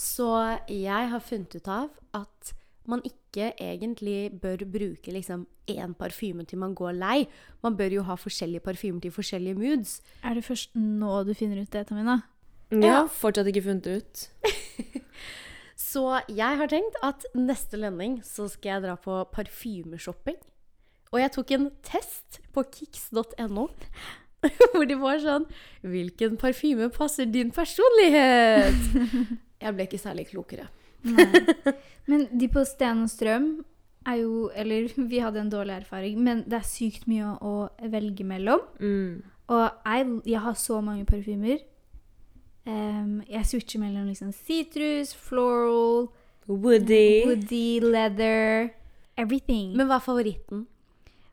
Så jeg har funnet ut av at man ikke egentlig bør bruke liksom én parfyme til man går lei. Man bør jo ha forskjellige parfymer til forskjellige moods. Er det først nå du finner ut det, Tamina? Jeg Ja. har fortsatt ikke funnet det ut. Så jeg har tenkt at neste lønning så skal jeg dra på parfymeshopping. Og jeg tok en test på kicks.no. Hvor de var sånn Hvilken parfyme passer din personlighet? Jeg ble ikke særlig klokere. Men de på Sten og Strøm er jo Eller vi hadde en dårlig erfaring, men det er sykt mye å velge mellom. Mm. Og jeg, jeg har så mange parfymer. Um, jeg switcher mellom liksom sitrus, floral, Woody. woody, leather Everything. Men hva er favoritten?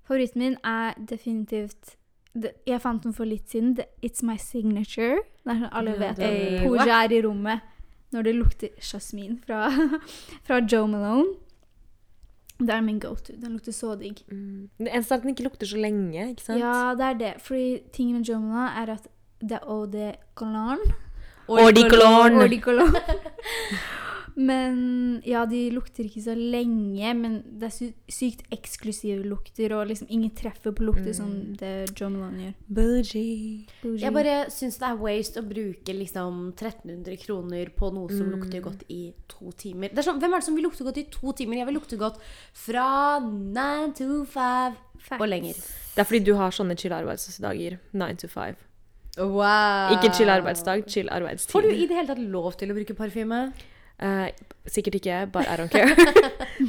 Favoritten min er definitivt det, Jeg fant den for litt siden. It's my signature. Det er sånn alle vet at Pooja er i rommet når det lukter jasmin fra, fra Joe Malone. Det er min go-to. Den lukter så digg. Mm. Det eneste er at den ikke lukter så lenge, ikke sant? Ja, det er det. Fordi tingen med Joe Malone er at det er eau de cologne. Eau de cologne. Men ja, de lukter ikke så lenge, men det er sy sykt eksklusive lukter, og liksom ingen treffer på lukter som det Joe Malone gjør. Bougie. Bougie. Jeg bare syns det er waste å bruke liksom 1300 kroner på noe som lukter godt i to timer. Det er sånn, Hvem er det som vil lukte godt i to timer? Jeg vil lukte godt fra nine to five Facts. og lenger. Det er fordi du har sånne chill arbeidsdager. 9 to 5. Wow. Ikke chill arbeidsdag, chill arbeidstid. Får du i det hele tatt lov til å bruke parfyme? Eh, sikkert ikke, but I don't care.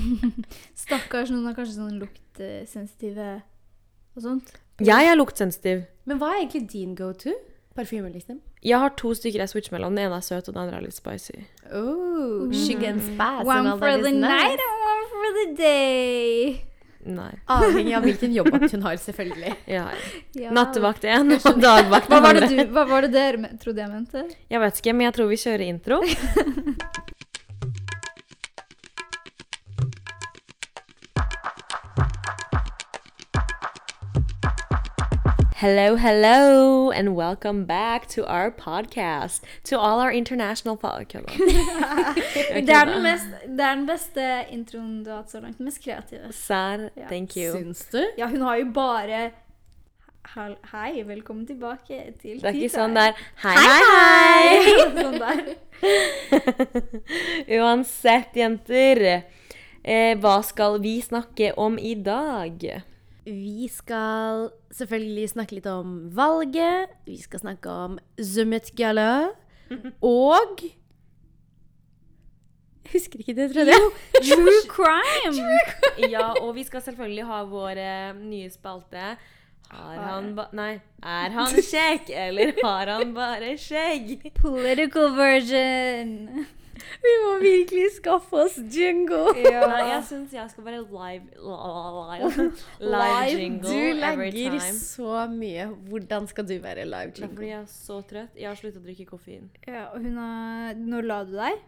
Stakkars, noen har kanskje sånn luktsensitive og sånt. jeg er luktsensitiv. Men hva er egentlig din go-to? Parfyme, liksom? Jeg har to stykker jeg switcher mellom. Den ene er søt, og den andre er litt spicy. Oh, mm. and spice and One all for the nice. night and one for the day. Nei. Avhengig av hvilken jobb hun har, selvfølgelig. Ja. Ja. Nattevakt én og dagvakt Hva var det, du, hva var det der, trodde jeg mente? Jeg vet ikke, men jeg tror vi kjører intro. Hello, hello, and welcome back to our podcast. To all our international podcasts. Det er, den mest, det er den beste introen du har hatt så langt. Den mest kreative. Sær, Ja. thank you. Syns du? Ja, hun har jo bare Hei, velkommen tilbake til Det er ikke sånn der Hei, hei, hei! sånn der. Uansett, jenter. Eh, hva skal vi snakke om i dag? Vi skal selvfølgelig snakke litt om valget. Vi skal snakke om Zummet Gala. Og Jeg husker ikke det, trodde jeg. True crime! Ja, og vi skal selvfølgelig ha vår eh, nye spalte. Har han ba... Nei. Er han kjekk, eller har han bare skjegg? Political version. Vi må virkelig skaffe oss jingle. Nei, jeg syns jeg skal være live Live, live jingle Du every legger time. så mye. Hvordan skal du være live jingle? fordi jeg er så trøtt. Jeg har sluttet å drikke koffein. Ja, og hun har Når la du deg?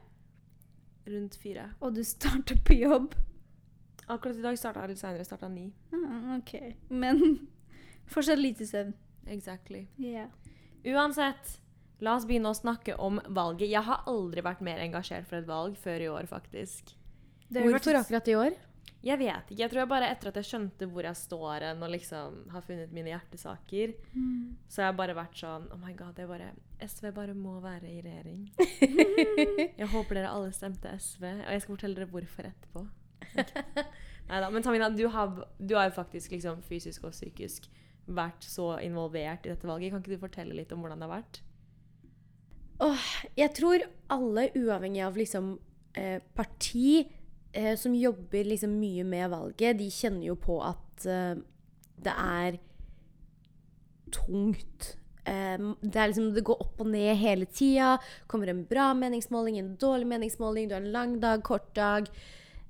Rundt fire. Og du starter på jobb? Akkurat i dag starta jeg litt seinere. Starta ni. Ah, ok. Men fortsatt lite søvn. Exactly. Yeah. Uansett, la oss begynne å snakke om valget. Jeg har aldri vært mer engasjert for et valg før i år, faktisk. Har Hvorfor akkurat i år? Jeg vet ikke. Jeg tror jeg bare etter at jeg skjønte hvor jeg står hen, og liksom har funnet mine hjertesaker, Mm. så har jeg bare vært sånn Oh my god, det bare SV bare må være i regjering. jeg håper dere alle stemte SV, og jeg skal fortelle dere hvorfor etterpå. Neida, Men Tamina, du har, du har jo faktisk liksom fysisk og psykisk vært så involvert i dette valget. Kan ikke du fortelle litt om hvordan det har vært? Åh, jeg tror alle, uavhengig av liksom eh, parti, eh, som jobber liksom mye med valget, de kjenner jo på at eh, det er tungt. Eh, det, er liksom, det går opp og ned hele tida. Kommer en bra meningsmåling, en dårlig meningsmåling, du har en lang dag, kort dag.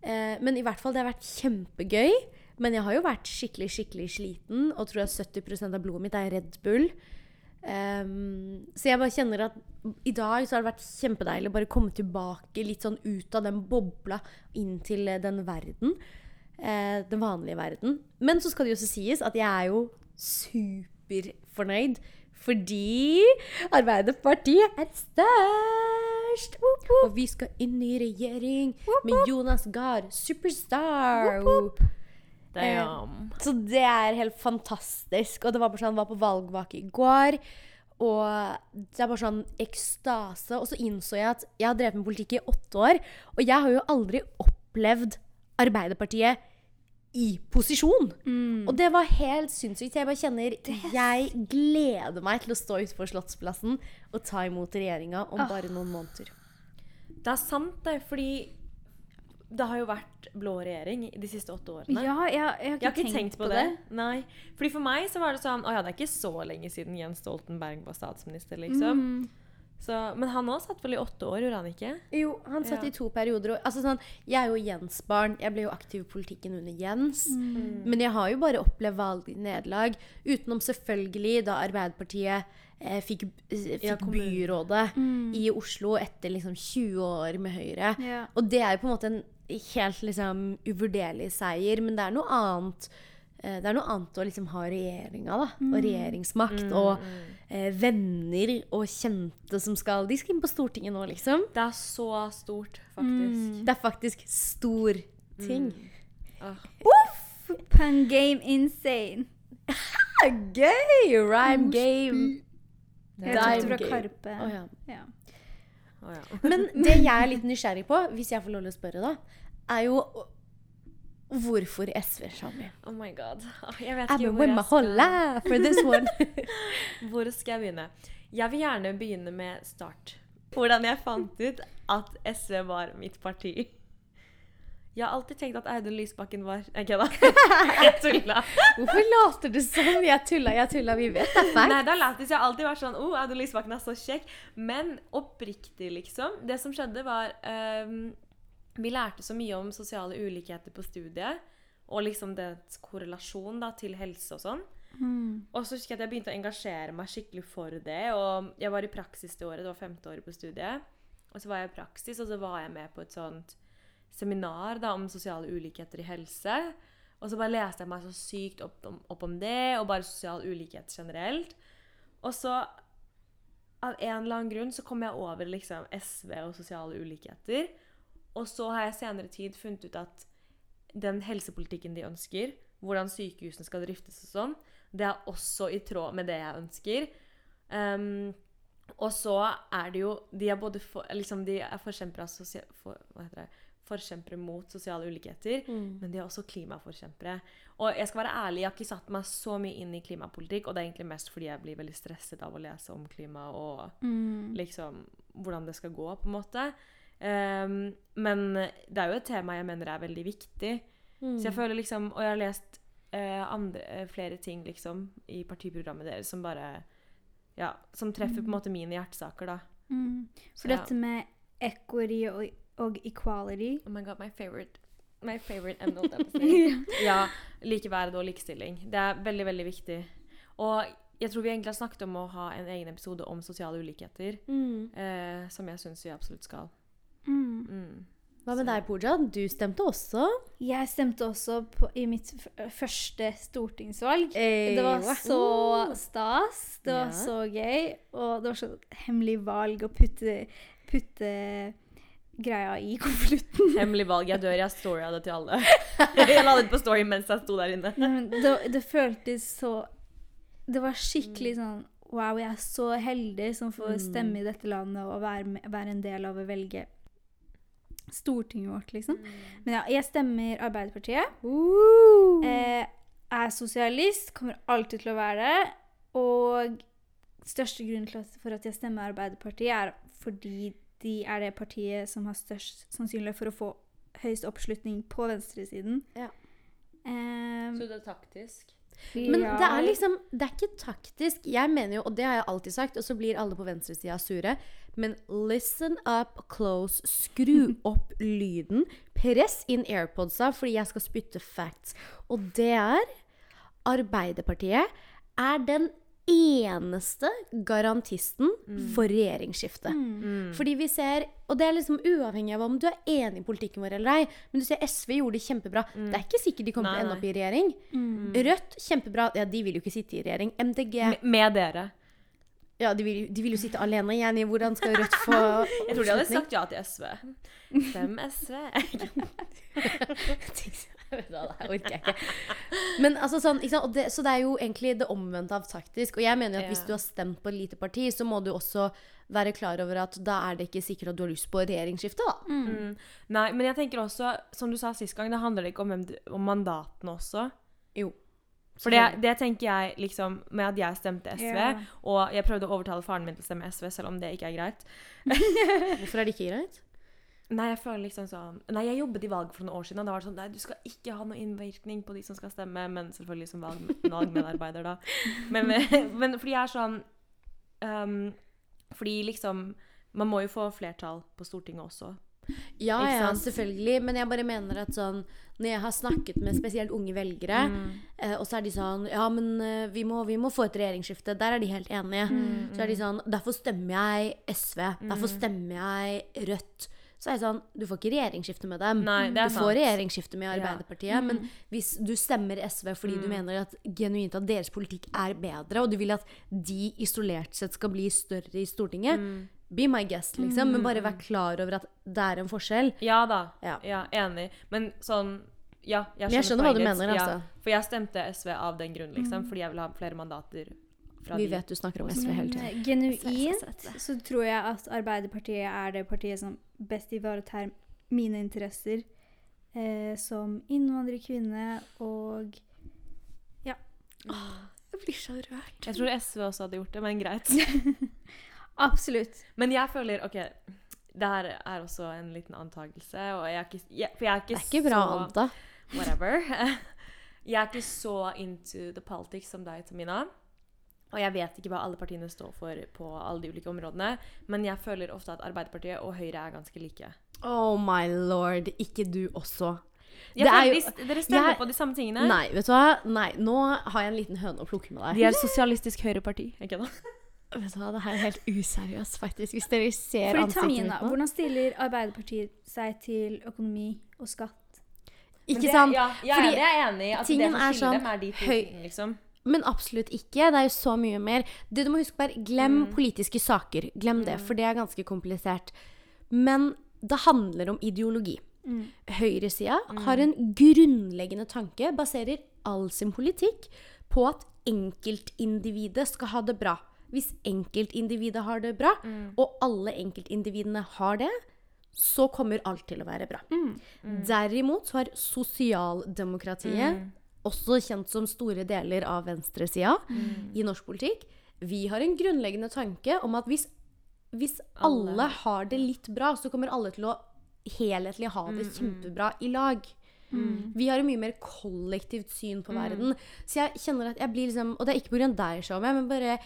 Eh, men i hvert fall, det har vært kjempegøy. Men jeg har jo vært skikkelig, skikkelig sliten, og tror jeg 70% av blodet mitt er Red Bull. Ehm, så jeg bare kjenner at i dag så har det vært kjempedeilig å bare komme tilbake litt sånn ut av den bobla inn til eh, den verden. Uh, den vanlige verden. Men så skal det jo også sies at jeg er jo superfornøyd fordi Arbeiderpartiet er størst! Woop, woop. Og vi skal inn i regjering woop, med. Jonas Gahr, superstar! Woop, whoop. Damn. Så det er helt fantastisk. Og det var bare sånn, var på valgvake i går. Og det er bare sånn ekstase. Og så innså jeg at jeg har drevet med politikk i åtte år. Og jeg har jo aldri opplevd Arbeiderpartiet i posisjon. Mm. Og det var helt sinnssykt. Jeg bare kjenner Jeg gleder meg til å stå utenfor Slottsplassen og ta imot regjeringa om bare noen måneder. Det er sant, det. Fordi det har jo vært blå regjering de siste åtte årene. Ja, jeg, jeg har ikke, Jeg har ikke tenkt, på, det. Nei. Fordi For meg så var det sånn Å ja, det er ikke så lenge siden Jens Stoltenberg var statsminister, liksom. Mm. Så, men han òg satt vel i åtte år, gjorde han ikke? Jo, han satt Ja. i to perioder. Altså sånn, jeg er jo Jens-barn. Jeg ble jo aktiv i politikken under Jens. Mm. Men jeg har jo bare opplevd valgnederlag. Utenom selvfølgelig da Arbeiderpartiet eh, fikk, eh, Ja, byrådet Mm. i Oslo etter liksom 20 år med Høyre. Ja. Og det er jo på en måte en helt liksom uvurderlig seier, men det er noe annet eh, det er noe annet å liksom ha regjeringa da, Mm. og regjeringsmakt og eh, venner og kjente som skal De skal inn på Stortinget nå, liksom. Det er så stort, faktisk. Mm. Det er faktisk stor ting. Ah. Pun game insane. Gøy! Rhyme game. Jeg tror tok det fra. Karpe. Oh, ja. Ja. Ja. Men det jeg er litt nysgjerrig på, hvis jeg får lov til å spørre, da, er jo hvorfor SV, Shami? Oh my god. Jeg vet ikke hvor jeg skal, for this one. hvor skal jeg begynne. Jeg vil gjerne begynne med start. Hvordan jeg fant ut at SV var mitt parti. Jeg har alltid tenkt at Audun Lysbakken var Jeg kødda. Jeg tulla. Hvorfor later du som? Jeg tulla, jeg tulla. Vi vet det er. Nei, det har lættis. Jeg har alltid vært sånn oh, Audun Lysbakken er så kjekk. Men oppriktig, liksom. Det som skjedde, var um, Vi lærte så mye om sosiale ulikheter på studiet. Og liksom dets korrelasjon da, til helse og sånn. Mm. Og så husker jeg at jeg begynte å engasjere meg skikkelig for det. Og jeg var i praksis det året. Det var femte året på studiet. Og så var jeg i praksis, og så var jeg med på et sånt seminar da, om sosiale ulikheter i helse. Og så bare leste jeg meg så sykt opp om, opp om det, og bare sosial ulikhet generelt. Og så, av en eller annen grunn, så kom jeg over liksom SV og sosiale ulikheter. Og så har jeg senere tid funnet ut at den helsepolitikken de ønsker, hvordan sykehusene skal driftes og sånn, det er også i tråd med det jeg ønsker. Um, og så er det jo De er både for, liksom, de er forkjempere, for, forkjempere mot sosiale ulikheter, Mm. men de er også klimaforkjempere. Og jeg skal være ærlig, jeg har ikke satt meg så mye inn i klimapolitikk, og det er egentlig mest fordi jeg blir veldig stresset av å lese om klima og Mm. liksom hvordan det skal gå, på en måte. Um, men det er jo et tema jeg mener er veldig viktig. Mm. Så jeg føler liksom Og jeg har lest uh, andre, eh, flere ting liksom i partiprogrammet deres som bare Ja, som treffer på en måte mine hjertesaker, da. Mm. For Så ja. dette med equity og, og equality Oh my god, my favorite My favorite emerald episode. ja, likeverd og likestilling. Det er veldig, veldig viktig. Og jeg tror vi egentlig har snakket om å ha en egen episode om sosiale ulikheter, Mm. eh, som jeg syns vi absolutt skal. mm. Mm. Hva med deg, Pooja? Du stemte også. Jeg stemte også på, i mitt f første stortingsvalg. Ey, Det var wow. så stas. Det var Ja. så gøy. Og det var så hemmelig valg å putte, putte greia i konvolutten. Hemmelig valg. Jeg dør. Jeg storya det til alle. jeg la det ut på story mens jeg sto der inne. Det, det føltes så Det var skikkelig sånn Wow, jeg er så heldig som får stemme i dette landet og være, med, være en del av å velge Stortinget vårt, liksom. Men ja, jeg stemmer Arbeiderpartiet. Uh. Eh, er sosialist, kommer alltid til å være det. Og største grunnen for at jeg stemmer Arbeiderpartiet, er fordi de er det partiet som har størst sannsynlighet for å få høyest oppslutning på venstresiden. Ja. Um, Så det er taktisk? Men ja, det er liksom Det er ikke taktisk. Jeg mener jo, og det har jeg alltid sagt, og så blir alle på venstresida sure, men listen up close. Skru opp lyden. Press inn airpodsa fordi jeg skal spytte facts. Og det er Arbeiderpartiet er den eneste garantisten for regjeringsskifte. Mm. Fordi vi ser, og det er liksom uavhengig av om du er enig i politikken vår eller ei, men du ser SV gjorde det kjempebra. Det er ikke sikkert de kommer til å ende opp i regjering. Mm. Rødt, kjempebra. Ja, de vil jo ikke sitte i regjering. MDG Med, med dere. Ja, de vil, de vil jo sitte alene igjen i hvordan skal Rødt få Jeg tror de hadde sagt ja til SV. Stem SV. Hva, det orker jeg ikke. Men altså sånn, ikke sant? Og det, så det er jo egentlig det omvendte av taktisk. Og jeg mener at at hvis du har stemt på et lite parti, så må du også være klar over at da er det ikke sikkert at du har lyst på regjeringsskifte, da. Mm. Nei, men jeg tenker også, som du sa sist gang, det handler ikke om, hvem du, om mandatene også. Jo. For det, det tenker jeg liksom med at jeg stemte SV, yeah. og jeg prøvde å overtale faren min til å stemme SV, selv om det ikke er greit. Hvorfor er det ikke greit? Nei, jeg føler liksom sånn Nei, jeg jobbet i valg for noen år siden, og da var det sånn Nei, du skal ikke ha noe innvirkning på de som skal stemme, men selvfølgelig som valg, valgmedarbeider, da. Men, men fordi jeg er sånn um, Fordi liksom Man må jo få flertall på Stortinget også. Ja, ja, selvfølgelig. Men jeg bare mener at sånn Når jeg har snakket med spesielt unge velgere, Mm. eh, og så er de sånn Ja, men eh, vi må, vi må få et regjeringsskifte. Der er de helt enige. Mm, Så er de sånn Derfor stemmer jeg SV. Derfor stemmer jeg Rødt. Så er det sånn Du får ikke regjeringsskifte med dem. Nei, det du får regjeringsskifte med Arbeiderpartiet. Men hvis du stemmer SV fordi Mm. du mener at genuint at deres politikk er bedre, og du vil at de isolert sett skal bli større i Stortinget, Mm. be my guest, liksom. Men bare vær klar over at det er en forskjell. Ja da. Ja. Ja, enig. Men sånn Ja, jeg skjønner, Jeg skjønner hva du mener. Altså. Ja, for jeg stemte SV av den grunn, liksom. Fordi jeg vil ha flere mandater Vi vet du snakker om SV hele tiden. eh, genuint så tror jeg at Arbeiderpartiet er det partiet som best ivaretar mine interesser eh, som innvandrerkvinne og Ja Jeg blir så rørt. Jeg tror SV også hadde gjort det, men greit. Absolutt. Men jeg føler OK, det her er også en liten antakelse, og jeg er ikke jeg, For jeg er ikke, Det er ikke bra så anta. Whatever. Jeg er ikke så into the politics som deg, Tamina. Og jeg vet ikke hva alle partiene står for på alle de ulike områdene, men jeg føler ofte at Arbeiderpartiet og Høyre er ganske like. Oh my lord, ikke du også. Jeg Det er føler jo- dere stemmer jeg- på de samme tingene. Nei, vet du hva? Nei, nå har jeg en liten høne å plukke med De deg. er sosialistisk høyreparti. Ikke da? Vet du hva, Det her er helt useriøst, faktisk. Hvis dere ser Fordi ansiktet Tamina, mitt nå. hvordan stiller Arbeiderpartiet seg til økonomi og skatt? Ikke sant? Ja, jeg, Fordi jeg er enig. At det som er skiller sånn dem, er de to tingene, liksom. Men absolutt ikke. Det er jo så mye mer. Det du må huske på er, Glem Mm. politiske saker. Glem det, for det er ganske komplisert. Men det handler om ideologi. Høyresida har en grunnleggende tanke, baserer all sin politikk på at enkeltindividet skal ha det bra. Hvis enkeltindividet har det bra, og alle enkeltindividene har det, så kommer alt til å være bra. Derimot så har sosialdemokratiet, også kjent som store deler av venstresida i norsk politikk, vi har en grunnleggende tanke om at hvis, hvis alle, Alle. har det litt bra, så kommer alle til å helhetlig ha det kjempebra i lag. Vi har et mye mer kollektivt syn på verden. Så jeg kjenner at jeg blir liksom Og det er ikke pga. deg, Shome, men bare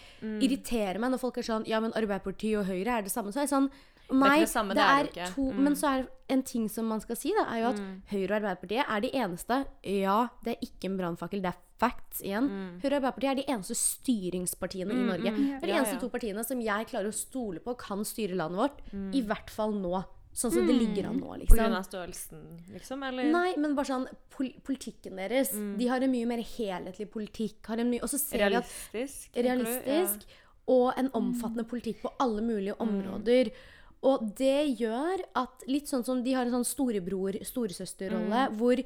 irriterer meg når folk er sånn Ja, men Arbeiderpartiet og Høyre er det samme. Så er jeg sånn Nei, det samme, det er det ikke. to Men så er en ting som man skal si, da, er jo at Høyre og Arbeiderpartiet er de eneste Ja, det er ikke en brannfakkel, det er facts igjen. Høyre og Arbeiderpartiet er de eneste styringspartiene i Norge. Det er de eneste ja. to partiene som jeg klarer å stole på kan styre landet vårt. I hvert fall nå. Sånn som det ligger an nå, På liksom. grunn av størrelsen, liksom? Eller? Nei, men bare sånn pol Politikken deres. De har en mye mer helhetlig politikk. Har en mye, og så ser vi at Realistisk? du? realistisk og en omfattende politikk på alle mulige områder. Og det gjør at litt sånn som de har en sånn storebror, storesøsterrolle, hvor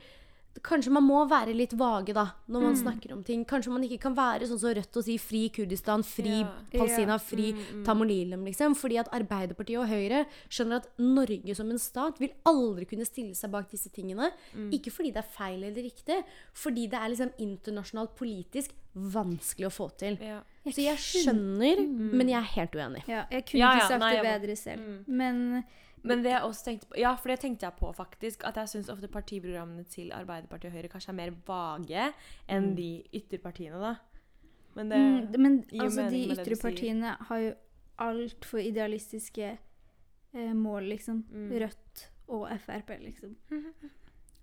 kanskje man må være litt vage da, når man snakker om ting. Kanskje man ikke kan være sånn som Rødt og si fri Kurdistan, fri Ja. Palestina, Ja. fri Tamolilem, liksom. Fordi at Arbeiderpartiet og Høyre skjønner at Norge som en stat vil aldri kunne stille seg bak disse tingene. Ikke fordi det er feil eller riktig, fordi det er liksom internasjonalt politisk vanskelig å få til. Ja. Så jeg skjønner, men jeg er helt uenig. Ja, jeg kunne ikke ja, sagt nei, det bedre selv. Men Men det jeg også tenkte på, ja, for det tenkte jeg på faktisk, at jeg syns ofte partiprogrammene til Arbeiderpartiet og Høyre kanskje er mer vage enn de ytterpartiene, da. Men det Mm, men gir altså, de ytre partiene har jo altfor idealistiske eh, mål, liksom. Mm. Rødt og Frp, liksom.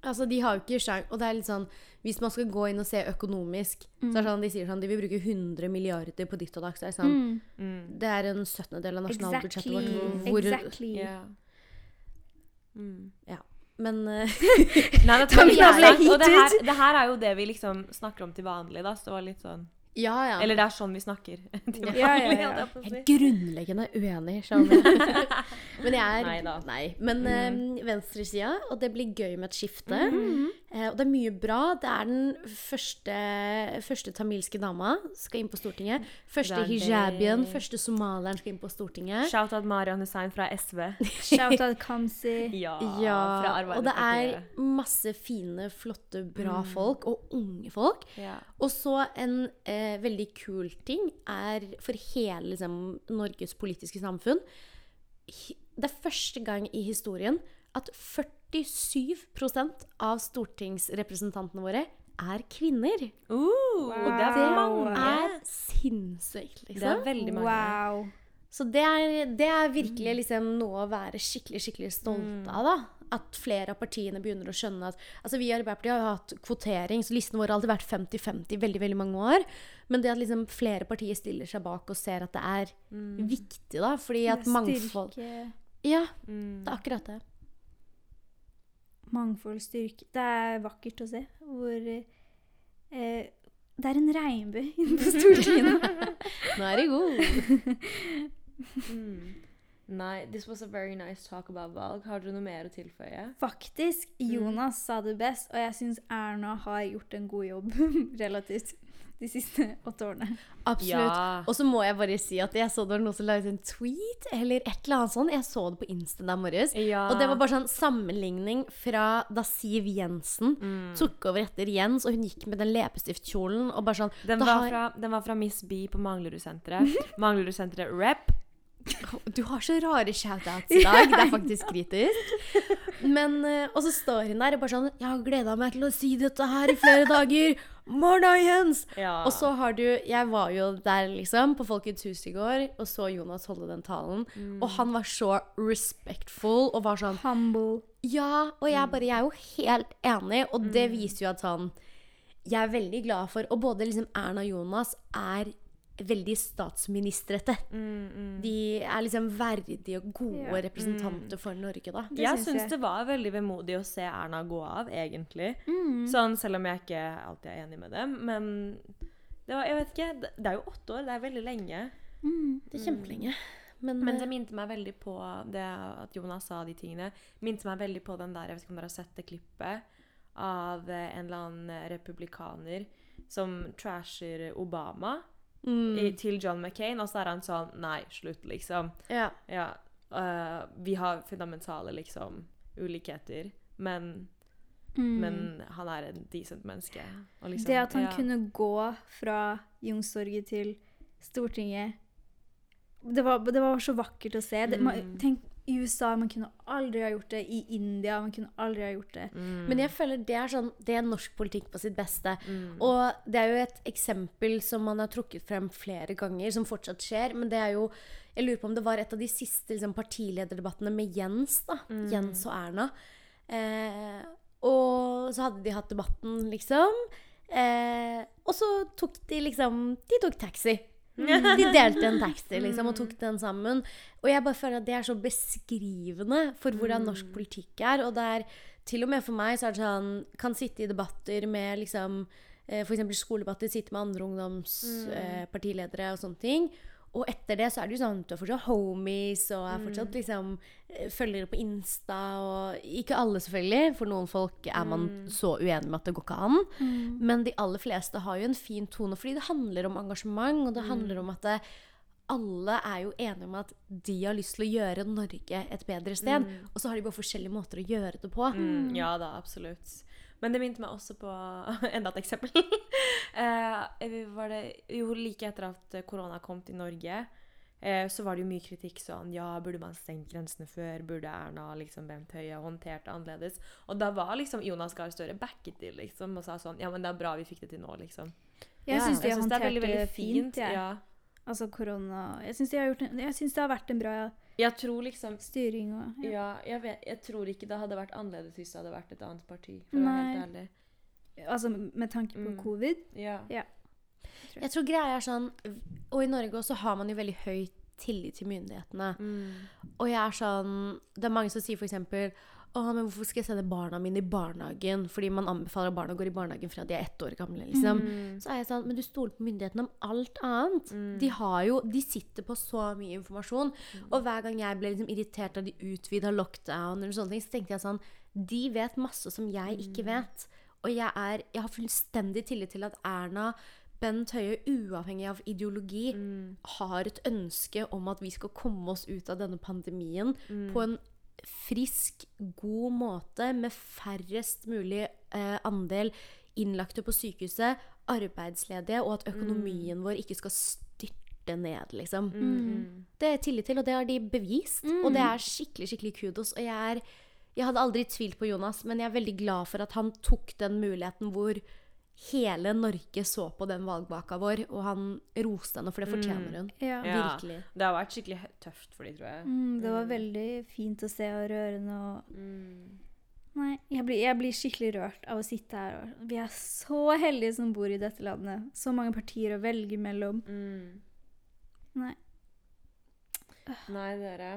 Altså, de har jo ikke sjans Og det er litt sånn Hvis man skal gå inn og se økonomisk, så er det sånn de sier sånn De vil bruke 100 milliarder på ditt og datt. Det sånn mm, Det er en 17. del av nasjonalbudsjettet Exactly. vårt. Hvor, exactly. ja. Mm. Men eh, Nei, det, tar ja, og det her, det her er jo det vi liksom snakker om til vanlig, da. Så det var litt sånn Ja, ja. Eller det er sånn vi snakker. til Ja, ja, vanlig, ja. jeg er grunnleggende uenig, skjønner du. Men jeg er Nei da. Nei. Men eh, venstresida, og det blir gøy med et skifte. Mm Eh, og det er mye bra. Det er den første, første tamilske dama skal inn på Stortinget. Første hijabien, første somalieren skal inn på Stortinget. Shout-out Marian Hussein fra SV. Shout-out Kamzy. Ja, Ja, fra og det er masse fine, flotte, bra Mm. folk, og unge folk. Yeah. Og så en eh, veldig kul ting er for hele liksom, Norges politiske samfunn Det er første gang i historien at 47% av stortingsrepresentantene våre er kvinner. Uh, Wow. Det er Det mange. er sinnssykt, Det er liksom. veldig mange. Wow. Så det er, det er virkelig liksom noe å være skikkelig skikkelig stolt av. da. At flere av partiene begynner å skjønne at altså Vi i Arbeiderpartiet har jo hatt kvotering, så listen vår har alltid vært 50-50 i veldig veldig mange år. Men det at liksom flere partier stiller seg bak og ser at det er viktig, da. Fordi at mangfold Styrke, Ja, Mm. det er akkurat det. Mangfold, styrke. Det er vakkert å se hvor eh, Det er en regnbue inne på Stortinget. Nå er det god. Mm. Nei, this was a very nice talk about valg. Har dere noe mer å tilføye? Faktisk, Mm. Jonas sa det best, og jeg syns Erna har gjort en god jobb relativt de siste åtte årene. Absolutt. Ja. Og så må jeg bare si at jeg så det var noen som la ut en tweet eller et eller annet sånt. Jeg så det på Insta der morges. Ja. Og det var bare sånn sammenligning fra da Siv Jensen Mm. tok over etter Jens, og hun gikk med den leppestiftkjolen og bare sånn Den da var, har- fra, den var fra Miss B på Manglerudsenteret. Manglerudsenteret Rep. Du har så rare shoutouts i dag. Det er faktisk kritisk. Men, eh, Og så står hun der og bare sånn Jeg har gleda meg til å si dette her i flere dager. Morna, Jens! Ja. Og så har du Jeg var jo der, liksom, på Folkets hus i går, og så Jonas holde den talen. Og han var så respectful og var sånn Humble. Ja, og jeg bare Jeg er jo helt enig, og det viser jo at sånn Jeg er veldig glad for Og både liksom Erna og Jonas er veldig statsministrete. Mm, mm. De er liksom verdige og gode Ja. representanter for Norge, da. Det Jeg syns det var veldig vemodig å se Erna gå av, egentlig. Mm. Sånn, selv om jeg ikke alltid er enig med dem. Men det var, jeg vet ikke, det- det er jo åtte år. Det er veldig lenge. Mm. Det er kjempelenge. Men, Men eh, det minte meg veldig på det at Jonas sa de tingene. Minte meg veldig på den der, jeg vet ikke om dere har sett det klippet, av en eller annen republikaner som trasher Obama mm, i, til John McCain, og så er han sånn Nei, slutt, liksom. ja. Ja, uh, vi har fundamentale, liksom, ulikheter, men, Mm. men han er en decent menneske. Liksom, det at han ja. kunne gå fra Youngstorget til Stortinget det var, det var så vakkert å se. Det, man, Mm. tenk, I USA man kunne aldri ha gjort det. I India man kunne aldri ha gjort det. Mm. Men jeg føler det er sånn Det er norsk politikk på sitt beste. Mm. Og det er jo et eksempel som man har trukket frem flere ganger, som fortsatt skjer. Men det er jo Jeg lurer på om det var et av de siste liksom, partilederdebattene med Jens. da Mm. Jens og Erna. Eh, og så hadde de hatt debatten, liksom. Eh, og så tok de liksom De tok taxi. De delte en taxi liksom, og tok den sammen. Og jeg bare føler at det er så beskrivende for hvordan norsk politikk er. Og det er til og med for meg så er det sånn Kan sitte i debatter med liksom eh, F.eks. skoledebatter, sitte med andre ungdomspartiledere og sånne ting. Og etter det så er det jo sånn du er fortsatt homies og er fortsatt liksom eh, følgere på Insta og Ikke alle, selvfølgelig, for noen folk er man så uenig med at det går ikke an. Men de aller fleste har jo en fin tone, fordi det handler om engasjement, og det handler om at det, alle er jo enige om at de har lyst til å gjøre Norge et bedre sted. Og så har de bare forskjellige måter å gjøre det på. Mm, ja da, absolutt. Men det minte meg også på enda et eksempel. eh, var det, jo, like etter at korona kom til Norge, eh, så var det jo mye kritikk sånn Ja, burde man stengt grensene før? Burde Erna liksom Bent Høie håndtert det annerledes? Og da var liksom Jonas Gahr Støre backet til, liksom, og sa sånn Ja, men det er bra vi fikk det til nå, liksom. Jeg syns de har synes det veldig, veldig fint. fint Ja. Altså korona Jeg syns de det har vært en bra Jeg tror liksom styring og ja. Ja, jeg, vet, jeg tror ikke det hadde vært annerledes hvis det hadde vært et annet parti, for å være helt ærlig. Altså med tanke på Mm. covid. Ja. Jeg tror greia er sånn Og i Norge også har man jo veldig høy tillit til myndighetene. Mm. Og jeg er sånn Det er mange som sier for eksempel å, men hvorfor skal jeg sende barna mine i barnehagen? Fordi man anbefaler at barna går i barnehagen fra de er ett år gamle. liksom. Mm. Så er jeg sånn, Men du stoler på myndighetene om alt annet. De har jo, de sitter på så mye informasjon. Og hver gang jeg ble liksom irritert da de utvida lockdown, eller sånne ting, så tenkte jeg sånn De vet masse som jeg ikke vet. Og jeg, er, jeg har fullstendig tillit til at Erna Bent Høie, uavhengig av ideologi, har et ønske om at vi skal komme oss ut av denne pandemien på en frisk, god måte med færrest mulig eh, andel innlagte på sykehuset, arbeidsledige, og at økonomien vår ikke skal styrte ned, liksom. Det er tillit til, og det har de bevist. Og det er skikkelig, skikkelig kudos. Og jeg er Jeg hadde aldri tvilt på Jonas, men jeg er veldig glad for at han tok den muligheten hvor hele Norge så på den valgvaka vår, og han roste henne, for det fortjener hun. Mm, Ja. Virkelig. Det har vært skikkelig tøft for dem, tror jeg. Mm, det var veldig fint å se og rørende og Mm. Nei, jeg blir, jeg blir skikkelig rørt av å sitte her. og Vi er så heldige som bor i dette landet. Så mange partier å velge mellom. Mm. Nei. Nei, dere.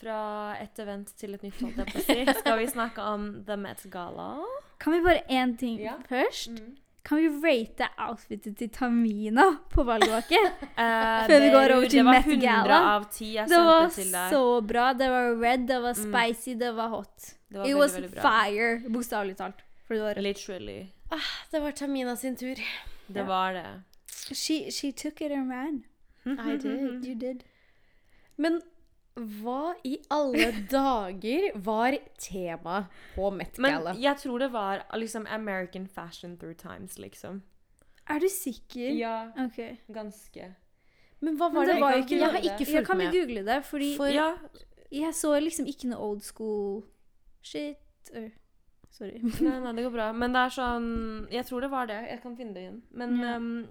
Fra et event til et nytt, holdt jeg på å si. Skal vi snakke om The Met Gala? Kan vi bare én ting Ja. først? Mm. Kan vi rate outfitet til Tamina på valgvake? uh, Før vi går over til Det var Met 100 Gala. av 10 jeg Det var sendte til deg. så bra. Det var red, det var Mm. spicy, det var hot. Det var It veldig, was veldig bra. fire, bokstavelig talt. For det var Literally. Det var Tamina sin tur. Det Ja. var det. she, she took it and ran. I did. You did. Men hva i alle dager var tema på Met Men Gala? jeg tror det var liksom American fashion through times, liksom. Er du sikker? Ja, Okay. ganske. Men hva var Men det det? var Jeg ikke jeg har ikke fulgt med. kan vi google det? Fordi For- Ja, jeg så liksom ikke noe old school shit. Uh, sorry. nei, nei, det går bra. Men det er sånn Jeg tror det var det. Jeg kan finne det igjen. Men, Ja. ehm,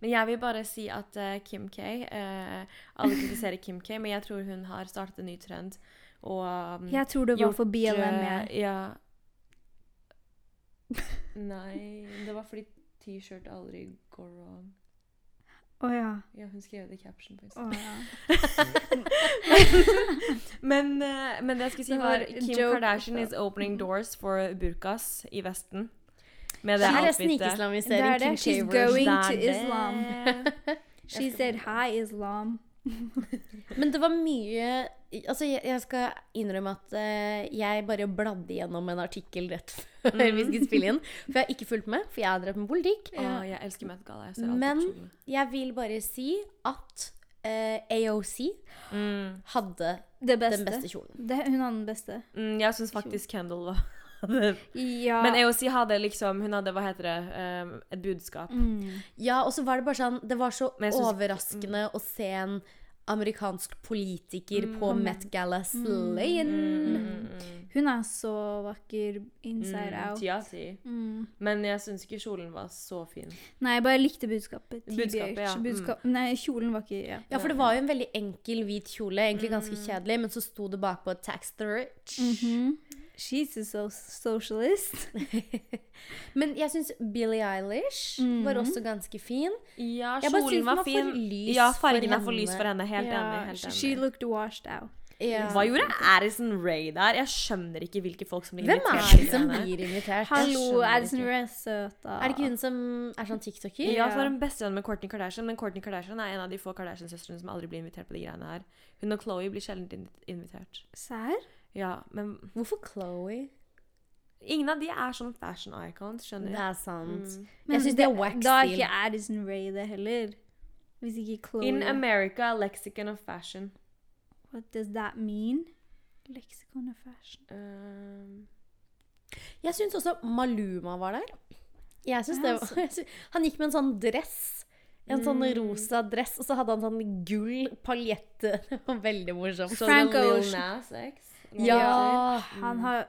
men jeg vil bare si at uh, Kim K uh, Alle kritiserer Kim K, men jeg tror hun har startet en ny trend. Og um, Jeg tror det var gjort, for BLM. eh, jeg. Ja. Nei, det var fordi T-shirt aldri går wrong. Å ja. Ja, hun skrev det i caption. på Å ja. Men, men, men det jeg skulle si var var Kim joke. Kardashian is opening doors for burkas i Vesten. Med det her er. Det snikislamisering. er det. Kim She's going er to. Islam. She said hi, Islam. Men det var mye Altså, jeg, jeg skal innrømme at uh, jeg bare bladde gjennom en artikkel rett før vi skulle spille inn. For jeg har ikke fulgt med, for jeg har drevet med politikk. Oh, jeg elsker Met Gala. Jeg ser Men- Jeg vil bare si at uh, AOC Mm. hadde beste. den beste kjolen. Det, hun hadde den beste. Mm, jeg syns faktisk Kendall var Ja. Men AOC hadde liksom Hun hadde, hva heter det, um, et budskap. mm. Ja, og så var det bare sånn Det var så synes- overraskende å se en amerikansk politiker Mm. på Met Gala slayen. Mm, mm, mm. Hun er så vakker inside Mm, out. Ti si. Mm. Men jeg syns ikke kjolen var så fin. Nei, jeg bare likte budskapet. Budskapet, ja. Mm. Budskap, Nei, kjolen var ikke ja. Ja, for det var jo en veldig enkel hvit kjole, egentlig ganske Mm. kjedelig, men så sto det bakpå 'tax the rich'. Mhm. She's a so socialist. Men jeg syns Billie Eilish Mhm. var også ganske fin. Ja, Jeg bare kjolen var var fin. for lys ja, fargen er for lys for henne. Helt Ja, enig. helt She enig. looked washed out. Ja. Hva gjorde Addison Ray der? Jeg skjønner ikke hvilke folk som blir Hvem invitert er det som blir invitert? Hallo, Addison Ray Rae er søt, da. Er det ikke hun som er sånn tiktoker? Ja, hun så er hun bestevenn med Kourtney Kardashian, men Kourtney Kardashian er en av de få Kardashian-søstrene som aldri blir invitert på de greiene her. Hun og Chloé blir sjelden invitert. Serr? Ja, men Hvorfor Chloé? ingen av de er sånn fashion icons, skjønner Det er sant. Mm. Jeg syns det er wax Da er ikke Addison Rae det heller. Hvis ikke Chloe. In America, a lexicon of fashion. What does that mean? Lexicon of fashion. Um, Jeg syns også Maluma var der. Jeg syns Ja, det var, han gikk med en sånn dress. En sånn Mm. rosa dress, og så hadde han sånn gull paljette. Det var veldig morsomt. Frank Ocean. Ja. Han har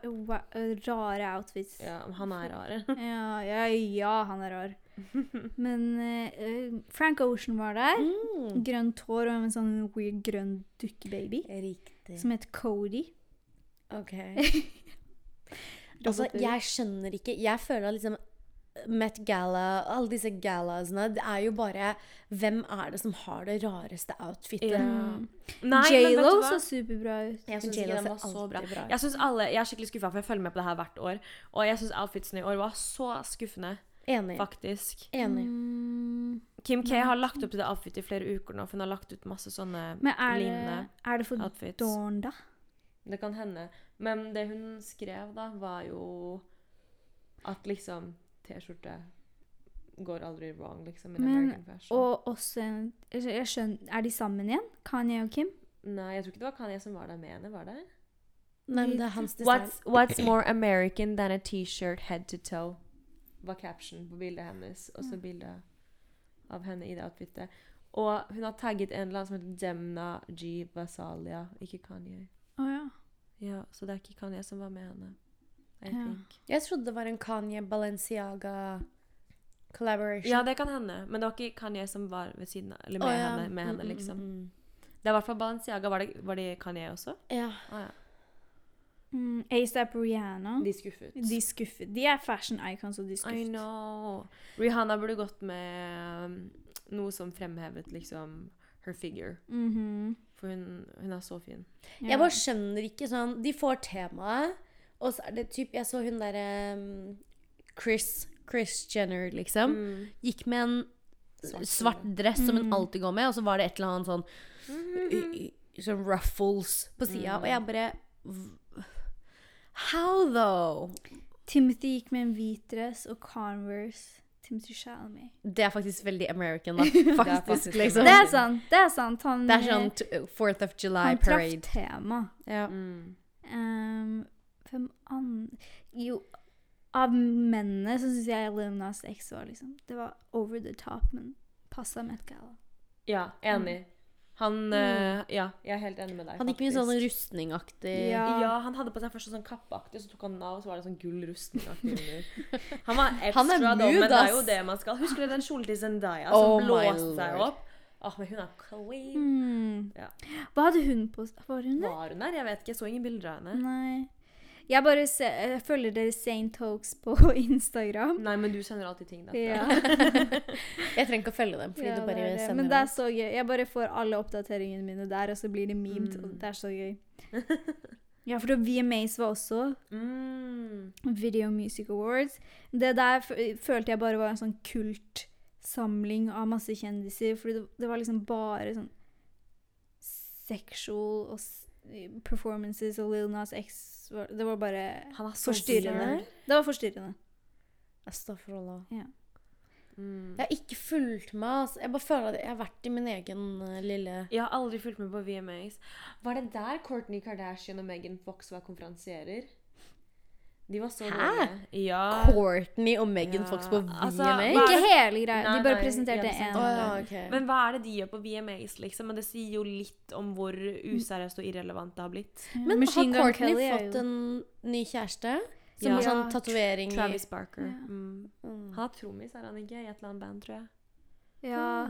rare outfits. ja, han er rar. Ja, ja, ja, han er rar. Men eh, eh, Frank Ocean var der. Mm. Grønt hår og en sånn weird grønn dukkebaby. Riktig. Som het Cody. Ok. Altså, jeg skjønner ikke Jeg føler at liksom Met Gala, alle disse galasene, det er jo bare Hvem er det som har det rareste outfitet? Ja. J.Lo så superbra ut. Jeg syns J.Lo ser var så bra. bra ut. Jeg, alle, jeg er skikkelig skuffa, for jeg følger med på det her hvert år. Og jeg syns outfitsene i år var så skuffende, Enig. faktisk. Enig. Mm, Kim K har lagt opp til det outfitet i flere uker nå, for hun har lagt ut masse sånne men er det, lignende er det for outfits. Dawn, da? Det kan hende. Men det hun skrev, da, var jo at liksom T-skjorte går aldri wrong, liksom, Men- Og også en jeg jeg skjønner, Er de sammen igjen? Kanye og Kim? Nei, jeg tror ikke det var Kanye som var der med henne, var det? Nei, men det er hans design. What's, what's more American than a T-shirt head to toe? Var caption på bildet hennes, og så bilde av henne i det outfitet. Og hun har tagget en eller annen som heter Demna G. Vasalia. ikke Kanye. Oh, ja. Ja, Så det er ikke Kanye som var med henne. I Ja. think. Jeg trodde det var en Kanye Balenciaga collaboration. Ja, det kan hende. Men det var ikke Kanye som var ved siden av, eller med oh, ja. henne, med Mm, henne mm, liksom. mm, mm. Det var i hvert fall Balenciaga. Var det, var det Kanye også? Ja. Ah, ja. Mm, ASAP Rihanna. De skuffet. De skuffet. De er fashion icons, og de I know. Rihanna burde gått med um, noe som fremhevet liksom her figure. Mhm. For hun, hun er så fin. Ja. Jeg bare skjønner ikke sånn De får temaet, og så er det typ Jeg så hun derre um, Chris Chris Jenner, liksom. Mm. Gikk med en Svart svart, dress som hun Mm. alltid går med, og så var det et eller annet sånn Mm-hmm. Sånn ruffles på sida. Mm. Og jeg bare How though? Timothy gikk med en hvit dress og Converse. Timothy Shalmy. Det er faktisk veldig American, da. er Faktisk, faktisk liksom. Det er sant. Det er sant. Han, Det er sånn t- Fourth of July han traff parade. tema. Ja. Mm. Um, hvem andre Jo, av mennene så syns jeg Lil Nas X var liksom Det var over the top, men passa Met Gala. Ja, enig. Han eh, Ja, jeg er helt enig med deg. Han gikk faktisk. sånn rustningaktig Ja. Ja, han hadde på seg først sånn kappeaktig, så tok han den av, og så var det sånn gull rustningaktig under. Han var ekstra, Han men det er jo det man skal. Husker du den kjolen til Zendaya som oh blåste seg opp? Åh, men hun er queen. Mm. Ja. Hva hadde hun på Var hun der? Var hun der? Jeg vet ikke, jeg så ingen bilder av henne. Nei. Jeg bare se, jeg følger dere Saint Hoax på Instagram. Nei, men du sender alltid ting derfra. Ja. Jeg trenger ikke å følge dem, fordi Ja, du bare det det. sender Men det er så gøy. Jeg bare får alle oppdateringene mine der, og så blir det memed. Mm. Og det er så gøy. Ja, for VMAs var også Mm. Video Music Awards. Det der følte jeg bare var en sånn kultsamling av masse kjendiser. Fordi det, det var liksom bare sånn sexual og performances og Lil Nas X var, Det var bare Han er forstyrrende. Det var forstyrrende. Astagfirullah. Mm. Jeg har ikke fulgt med. Altså. Jeg bare føler at jeg har vært i min egen uh, lille Jeg har aldri fulgt med på VMAs. Var det der Kourtney Kardashian og Megan Fox var konferansierer? De var så Hæ? Ja. Courtney og Megan Ja, Fox på altså, VMA. er Ikke hele greia. Nei, De bare nei, presenterte én. Oh, ja, okay. Men hva er det de gjør på VMAs, liksom? Men det sier jo litt om hvor useriøst og irrelevant det har blitt. Men Machine har Courtney Kelly fått jo- en ny kjæreste? Som Ja. har sånn tatovering Travis Barker. Ja. Mm. Mm. Han er trommis, er han ikke? I et eller annet band, tror jeg. Ja,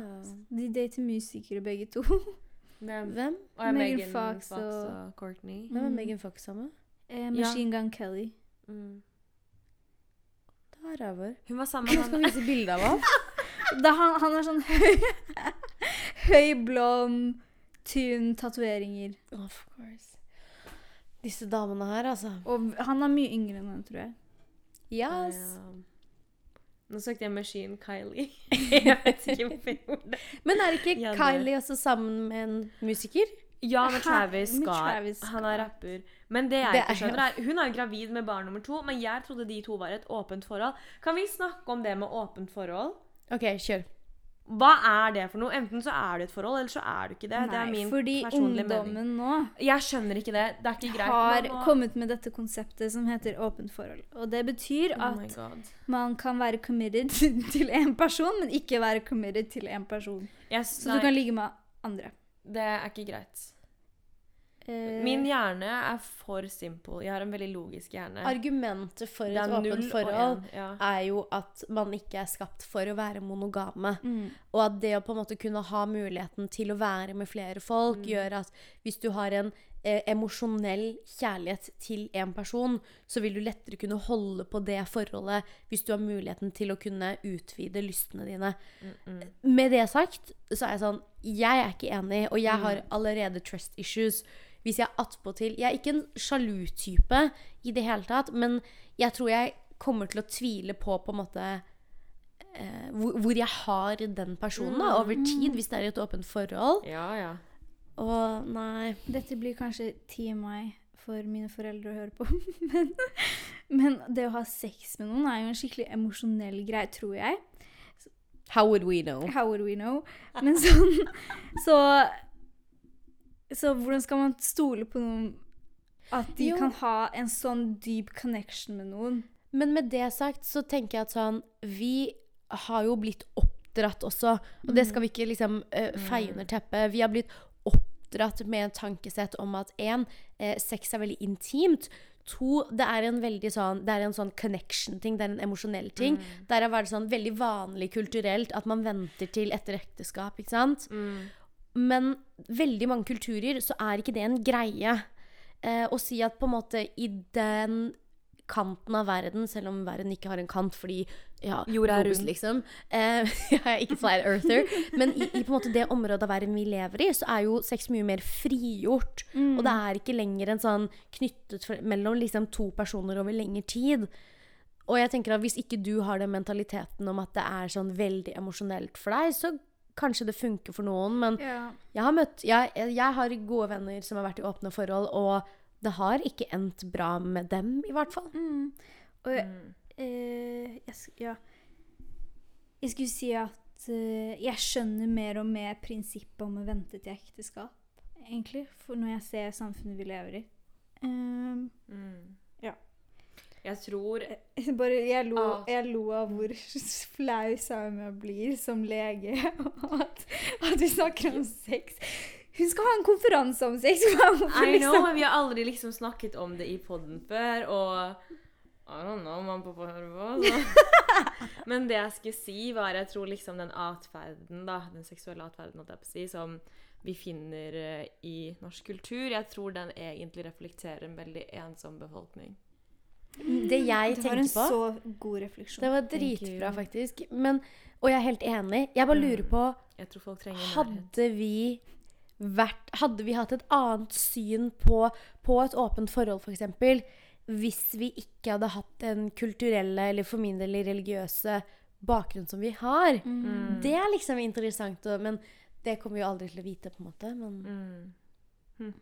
de dater musikere begge to. Hvem? Hvem? Megan Fox Fox, og- og Courtney. Hvem er Mm. Megan Fox sammen med? Eh, Machine Gun Kelly. Mm. Det var ræver. Hun var sammen med han skal han vise bilde av ham. Han, han har sånn høy, høy blond, tynn tatoveringer. Of course. Disse damene her, altså. Og han er mye yngre enn henne, tror jeg. Yes. Ja. Nå søkte jeg Machine Kylie. jeg vet ikke hvorfor det. Men er ikke Ja, Kylie også sammen med en musiker? Ja, med Travis Scott. Han er rapper. Men det jeg ikke er skjønner, er Hun er jo gravid med barn nummer to, men jeg trodde de to var et åpent forhold. Kan vi snakke om det med åpent forhold? OK, kjør. Hva er det for noe? Enten så er du et forhold, eller så er du ikke det. det er Nei, min fordi personlige mening. ungdommen nå Jeg skjønner ikke det. Det er ikke greit. har må- kommet med dette konseptet som heter åpent forhold. Og det betyr Oh at oh man kan være committed til en person, men ikke være committed til en person. Yes, Så nei, du kan ligge med andre. Det er ikke greit. Eh, Min hjerne er for simple. Jeg har en veldig logisk hjerne. Argumentet for et åpent forhold ja. er jo at man ikke er skapt for å være monogame. mm. Og at det å på en måte kunne ha muligheten til å være med flere folk, Mm. gjør at hvis du har en eh, emosjonell kjærlighet til en person, så vil du lettere kunne holde på det forholdet hvis du har muligheten til å kunne utvide lystene dine. Med det sagt, så er jeg sånn Jeg er ikke enig, og jeg har allerede trust issues. Hvis jeg attpåtil Jeg er ikke en sjalu type i det hele tatt, men jeg tror jeg kommer til å tvile på på en måte eh, hvor, hvor jeg har den personen da, over tid, hvis det er i et åpent forhold. Ja, ja. Og nei Dette blir kanskje TMI for mine foreldre å høre på. men, men det å ha sex med noen er jo en skikkelig emosjonell greie, tror jeg. How would we know? How would we know? Men sånn Så Så hvordan skal man stole på noen At de Jo. kan ha en sånn dyp connection med noen? Men med det sagt så tenker jeg at sånn Vi har jo blitt oppdratt også, og det skal vi ikke liksom uh, feie under teppet. Vi har blitt oppdratt med et tankesett om at én, eh, sex er veldig intimt. To, det er en veldig sånn Det er en sånn connection-ting, det er en emosjonell ting. Der har vært sånn veldig vanlig kulturelt at man venter til etter ekteskap, ikke sant? Men veldig mange kulturer så er ikke det en greie. Eh, å si at på en måte i den kanten av verden, selv om verden ikke har en kant fordi ja, Jorda er rund. liksom. Eh, jeg er ikke flat earther. Men i, i på en måte det området av verden vi lever i, så er jo sex mye mer frigjort. Og det er ikke lenger en sånn knyttet for, mellom liksom to personer over lengre tid. Og jeg tenker at hvis ikke du har den mentaliteten om at det er sånn veldig emosjonelt for deg, så kanskje det funker for noen, men Ja. jeg har møtt jeg, jeg har gode venner som har vært i åpne forhold, og det har ikke endt bra med dem, i hvert fall. Mm. Og eh, jeg, ja. jeg skulle si at eh, jeg skjønner mer og mer prinsippet om å vente til ekteskap, egentlig. For når jeg ser samfunnet vi lever i. Um, Ja. Jeg tror Jeg Bare, jeg, lo, jeg lo av hvor flau Saumia blir som lege. og At, at vi snakker om sex. Hun skal ha en konferanse om sex! Hvorfor I know, liksom- men vi har aldri liksom snakket om det i podden før, og I don't know, man pappa høre på. Så. Men det jeg skulle si, var jeg tror liksom den atferden, da, den seksuelle atferden, jeg på å si, som vi finner eh, i norsk kultur, jeg tror den egentlig reflekterer en veldig ensom befolkning. Det jeg Det var en så god refleksjon. Det var dritbra, faktisk. Men, og jeg er helt enig. Jeg bare lurer på Jeg tror folk. Hadde vi vært Hadde vi hatt et annet syn på, på et åpent forhold, f.eks., hvis vi ikke hadde hatt den kulturelle, eller for min del religiøse, bakgrunn som vi har? Mm. Det er liksom interessant, men det kommer vi jo aldri til å vite, på en måte. Men Mm.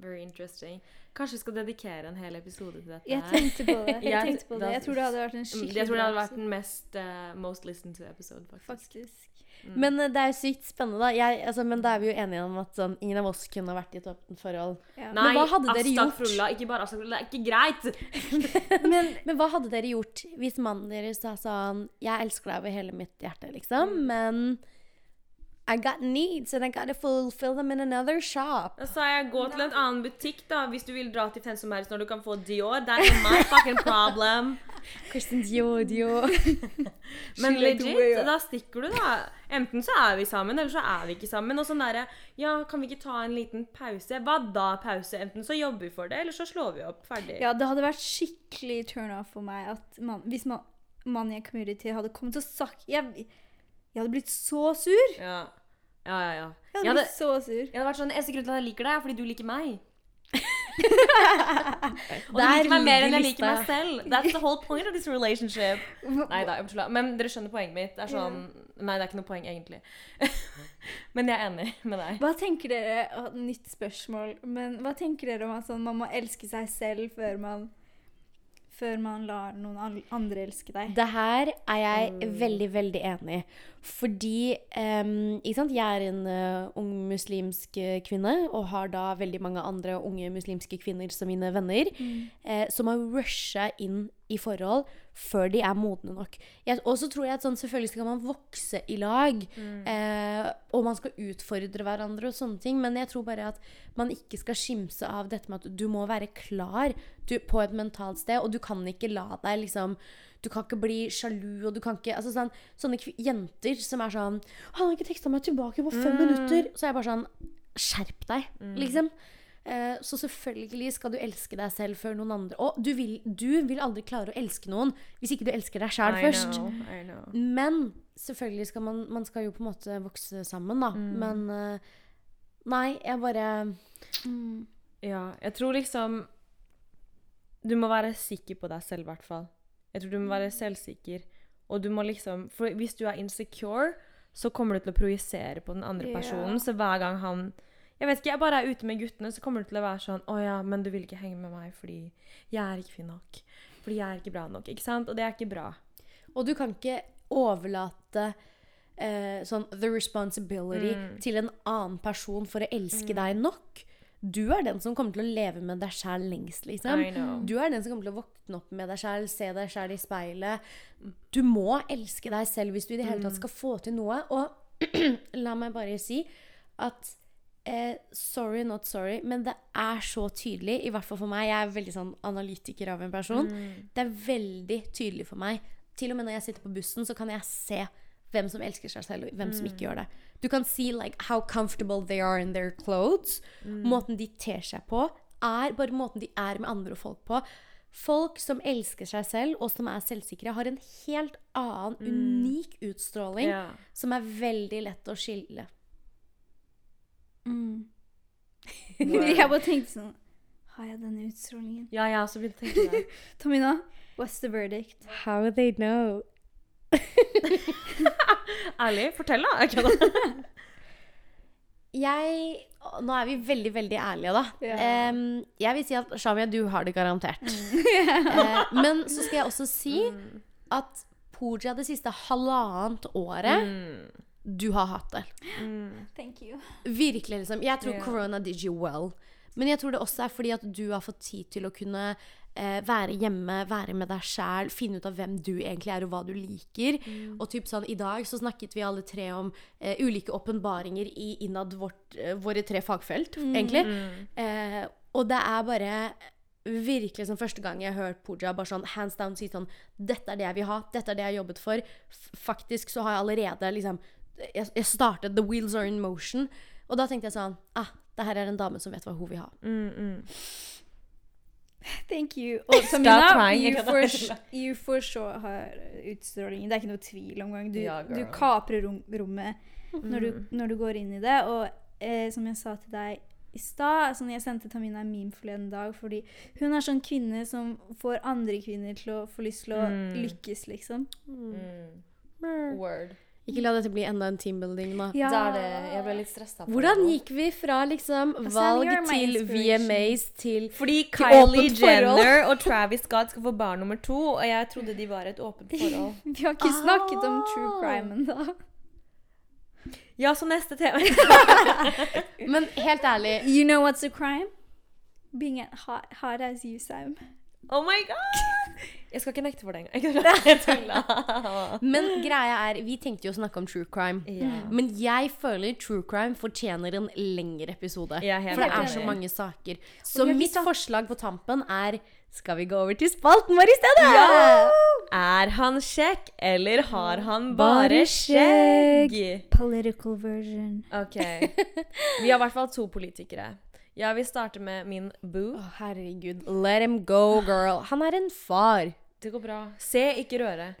Very interesting. Kanskje vi skal dedikere en hel episode til dette Jeg tenkte på det. Jeg, tenkte på det. jeg tror det hadde vært en Mm, skikkelig Jeg tror det hadde vært den mest uh, most listened to episode, faktisk. Faktisk. Mm. Men uh, det er jo sykt spennende, da. Jeg, altså, men da er vi jo enige om at sånn, ingen av oss kunne ha vært i et åpent forhold. Ja. Nei, hva hadde dere gjort? Ikke bare er ikke greit! Men, men hva hadde dere gjort hvis mannen deres sa sånn Jeg elsker deg over hele mitt hjerte, liksom, Mm. men I got needs, and I gotta fulfill them in another shop. Da sa jeg gå til en annen butikk, da, hvis du vil dra til som helst når du kan få Dior. That is my fucking problem. Kristin Dior, Dior. Men legit, da stikker du, da. Enten så er vi sammen, eller så er vi ikke sammen. Og sånn derre Ja, kan vi ikke ta en liten pause? Hva da pause? Enten så jobber vi for det, eller så slår vi opp. Ferdig. Ja, det hadde vært skikkelig turn off for meg at man, hvis man, man i en community hadde kommet og sagt jeg, jeg hadde blitt så sur. Ja, ja, ja. ja. Jeg hadde blitt så sur. jeg hadde vært sånn Eneste grunn til at jeg liker deg, er fordi du liker meg. Og du Der liker meg mer enn jeg liker meg selv. That's the whole point of this relationship. Nei da, jeg. Men dere skjønner poenget mitt. Det er sånn Nei, det er ikke noe poeng, egentlig. Men jeg er enig med deg. Hva tenker dere å, Nytt spørsmål. Men hva tenker dere om at sånn, man må elske seg selv før man Før man lar noen andre elske deg? Det her er jeg Mm. veldig, veldig enig i. Fordi um, ikke sant? jeg er en uh, ung muslimsk eh, kvinne, og har da veldig mange andre unge muslimske kvinner som mine venner, eh, som har rusha inn i forhold før de er modne nok. Og så tror jeg at sånn, selvfølgelig skal man vokse i lag, eh, og man skal utfordre hverandre og sånne ting, men jeg tror bare at man ikke skal skimse av dette med at du må være klar du, på et mentalt sted, og du kan ikke la deg liksom du kan ikke bli sjalu, og du kan ikke altså sånn, Sånne jenter som er sånn 'Han har ikke teksta meg tilbake på fem minutter.' Så er jeg bare sånn Skjerp deg, liksom. Eh, så selvfølgelig skal du elske deg selv før noen andre. Og du vil, du vil aldri klare å elske noen hvis ikke du elsker deg sjæl først. know, I know. Men selvfølgelig skal man Man skal jo på en måte vokse sammen, da. Mm. Men eh, Nei, jeg bare Mm. Ja, jeg tror liksom Du må være sikker på deg selv, i hvert fall. Jeg tror du må være selvsikker. Og du må liksom For hvis du er insecure, så kommer du til å projisere på den andre personen. personen. Så hver gang han Jeg vet ikke, jeg bare er ute med guttene, så kommer du til å være sånn Å ja, men du vil ikke henge med meg fordi jeg er ikke fin nok. Fordi jeg er ikke bra nok. Ikke sant? Og det er ikke bra. Og du kan ikke overlate eh, sånn the responsibility Mm. til en annen person for å elske deg nok. Du er den som kommer til å leve med deg sjæl lengst, liksom. Du er den som kommer til å våkne opp med deg sjæl, se deg sjæl i speilet. Du må elske deg selv hvis du i det hele tatt skal få til noe. Og la meg bare si at eh, sorry, not sorry, men det er så tydelig, i hvert fall for meg. Jeg er veldig sånn analytiker av en person. Det er veldig tydelig for meg. Til og med når jeg sitter på bussen, så kan jeg se hvem som elsker seg selv, og hvem som ikke gjør det. Du kan si like, how comfortable they are in their clothes. Måten de ter seg på, er bare måten de er med andre folk på. Folk som elsker seg selv, og som er selvsikre, har en helt annen, unik utstråling yeah. som er veldig lett å skille. Mm. Jeg bare tenkte sånn Har jeg denne utstrålingen? ja, jeg også begynt å tenke det. Tamina, what's the verdict? How would they know? Ærlig, fortell, da. Jeg kødder. Jeg Nå er vi veldig, veldig ærlige, da. Yeah. Um, jeg vil si at Shamia, du har det garantert. Eh, men så skal jeg også si at Pooja det siste halvannet året Mm. Du har hatt det. Mm. Thank you. Virkelig, liksom. Jeg tror yeah. corona did you well. Men jeg tror det også er fordi at du har fått tid til å kunne eh, være hjemme, være med deg sjæl, finne ut av hvem du egentlig er, og hva du liker. Og typ sånn, I dag så snakket vi alle tre om eh, ulike åpenbaringer i innad vårt, eh, våre tre fagfelt, egentlig. Eh, og det er bare virkelig som første gang jeg har hørt Pooja bare sånn hands down si sånn Dette er det jeg vil ha. Dette er det jeg har jobbet for. F faktisk så har jeg allerede liksom jeg, jeg startet The wheels are in motion. Og da tenkte jeg sånn Ah, det her er en dame som vet hva hun vil ha. Mm, mm. Thank you. Og Tamina, you for, you for sure har utstrålingen. Det er ikke noe tvil omgang. Du, Ja, du. Mm. kaprer rom, rommet når, du, når du går inn i det. Og eh, som jeg sa til deg i stad sånn Jeg sendte Tamina en meme forleden dag fordi hun er sånn kvinne som får andre kvinner til å få lyst til å Mm. lykkes, liksom. Mm. Word. Ikke la dette bli enda en teambuilding, da. Ja. Det er det. Jeg ble litt stressa. Hvordan gikk vi fra liksom valg you're my til. VMAs til Fordi Kylie. Jenner og Travis Scott skal få barn nummer to, og jeg trodde de var et åpent forhold. Vi har ikke snakket om true Ah. crime ennå. Ja, så neste tema. Men helt ærlig You know what's a crime? Being hot, hot as you, Sam. Oh my god! Jeg skal ikke nekte for det engang. Jeg tulla. Men greia er, vi tenkte jo å snakke om true crime. Yeah. Men jeg føler true crime fortjener en lengre episode. Er For det er så mange saker. Så mitt tatt- forslag på tampen er Skal vi gå over til spalten vår i stedet? Er han kjekk, eller har han Bare bare skjegg? Political version. Ok. Vi har i hvert fall to politikere. Jeg vil starte med min boo. Å, herregud. Let him go, girl. Han er en far. Det går bra. Se, ikke røre.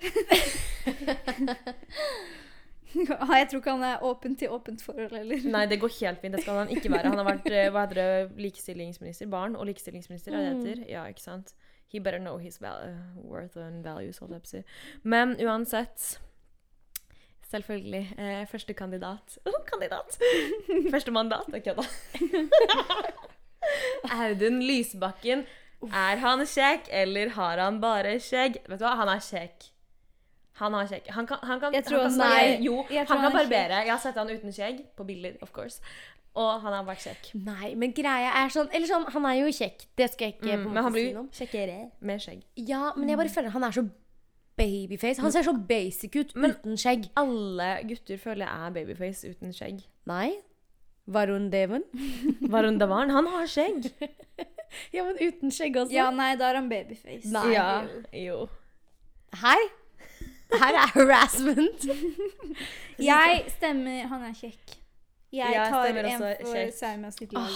Jeg tror ikke han er åpen til åpent forhold heller. Nei, det går helt fint. Det skal han ikke være. Han har vært eh, hva heter det, likestillingsminister. Barn- og likestillingsminister, er det heter? Ja, ikke sant? He better know his worth and values, holdt jeg på å si. Men uansett Selvfølgelig. Eh, første kandidat. Oh, kandidat! Første mandat. Jeg kødda. Audun Lysbakken. Er han kjekk, eller har han bare skjegg? Vet du hva, han er kjekk. Han har skjegg. Han kan, han kan, Jeg tror han kan nei, Jo, jeg han kan er barbere. Jeg har sett han uten skjegg på bilder, of course. Og han har vært kjekk. Nei, men greia er sånn Eller sånn, han er jo kjekk. Det skal jeg ikke Mm, men han blir noe kjekkere med skjegg. Ja, men jeg bare føler han er så babyface. Han ser så basic ut Men- uten skjegg. Alle gutter føler jeg er babyface uten skjegg. Nei. Varun Deven? Varun Dhawan, han har skjegg. Ja, men uten skjegg også. Ja, nei, da er han babyface. Nei. Ja, jo. Hei! Her er harassment. Jeg stemmer han er kjekk. Jeg Jeg tar en for. Sauma sitt lag.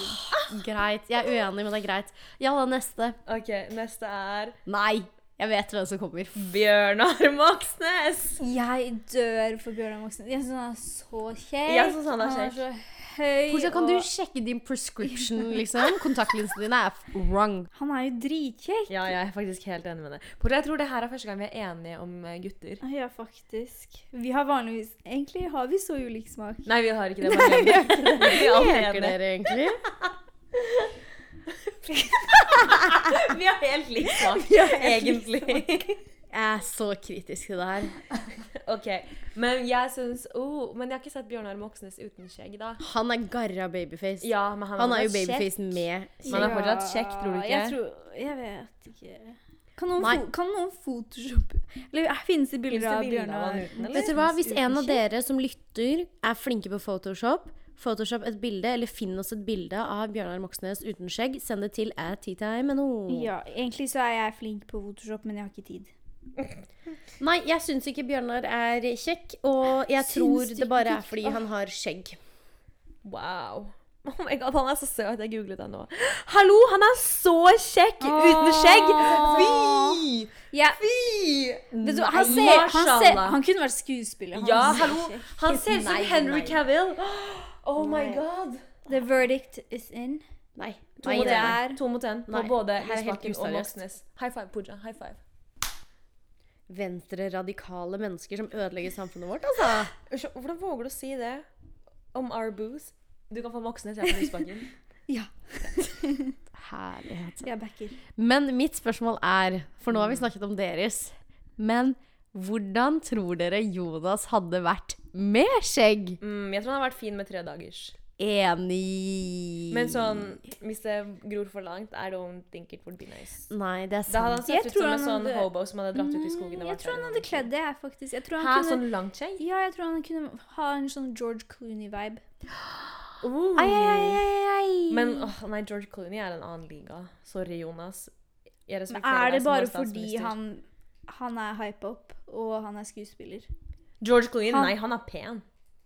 Greit. Jeg er uenig, men det er greit. Ja, da neste. OK, neste er Nei. Jeg vet hvem som kommer. Bjørnar Moxnes. Jeg dør for Bjørnar Moxnes. Jeg syns han er så kjekk. Jeg synes han er Han kjekk. så høy. Hvordan kan du sjekke din prescription, liksom? Kontaktlinsene dine er wrong. Han er jo dritkjekk. Ja, jeg er faktisk helt enig med deg. For jeg tror det her er første gang vi er enige om eh, gutter. Ja, faktisk. Vi har vanligvis Egentlig har vi så ulik smak. Nei, vi har ikke det. Det. Vi er alle Leker enige. dere egentlig? Vi har helt lik smak, egentlig. Jeg er så kritisk til det her. OK. Men jeg syns oh, Men jeg har ikke sett Bjørnar Moxnes uten skjegg, da. Han er garra babyface. Ja, men han, Han er jo babyface kjekk. med Men han er fortsatt kjekk, tror du ikke? Jeg, tror, jeg vet ikke. Kan noen, kan noen photoshoppe Eller eh, finnes det bilder av bilder av Bjørnar? han uten, eller? Vet du hva? Hvis en av dere som lytter er flinke på Photoshop, Photoshop et bilde, eller finn oss et bilde av Bjørnar Moxnes uten skjegg, send det til at teatime.no. Ja, egentlig så er jeg flink på Photoshop, men jeg har ikke tid. Nei, jeg syns ikke Bjørnar er kjekk, og jeg Syns tror det bare er fordi han har skjegg. Wow. Oh my god, Han er så søt. Jeg googlet han nå. Hallo, han er så kjekk uten skjegg! Fy! Ja, Fy! vet du, han, ser, han, ser, han kunne vært skuespiller. Han Ja, hallo. kjekk. Han ser ut som Henry nei. Cavill. Oh my god. The verdict is in. Nei. To Nei, mot én. To mot én på både Lysbakken og. Moxnes. High five, Pooja. High five. Venstre radikale mennesker som ødelegger samfunnet vårt, altså. Hvordan våger du å si det om our booth? Du kan få Moxnes, jeg får Lysbakken. Ja, Herlighet. jeg backer. Men mitt spørsmål er, for nå har vi snakket om deres, men hvordan tror dere Jonas hadde vært med skjegg? Mm, jeg tror han har vært fin med tre dagers. Enig. Men sånn, hvis det gror for langt, I don't think it would be nice. Nei, det er Da hadde han sett ut som en sånn hadde- hobo som hadde dratt ut i skogen. og Jeg tror han hadde kledd det, faktisk. Jeg tror han Hæ, kunne, sånn langt skjegg? Ja, jeg tror han kunne ha en sånn George Clooney-vibe. Uh. Ai, ai, ai. Men åh, nei, George Clooney er en annen liga. Sorry, Jonas. Jeg respekterer er det bare fordi han, han er hype up, og han er skuespiller? George Clooney, Han- nei, han er pen.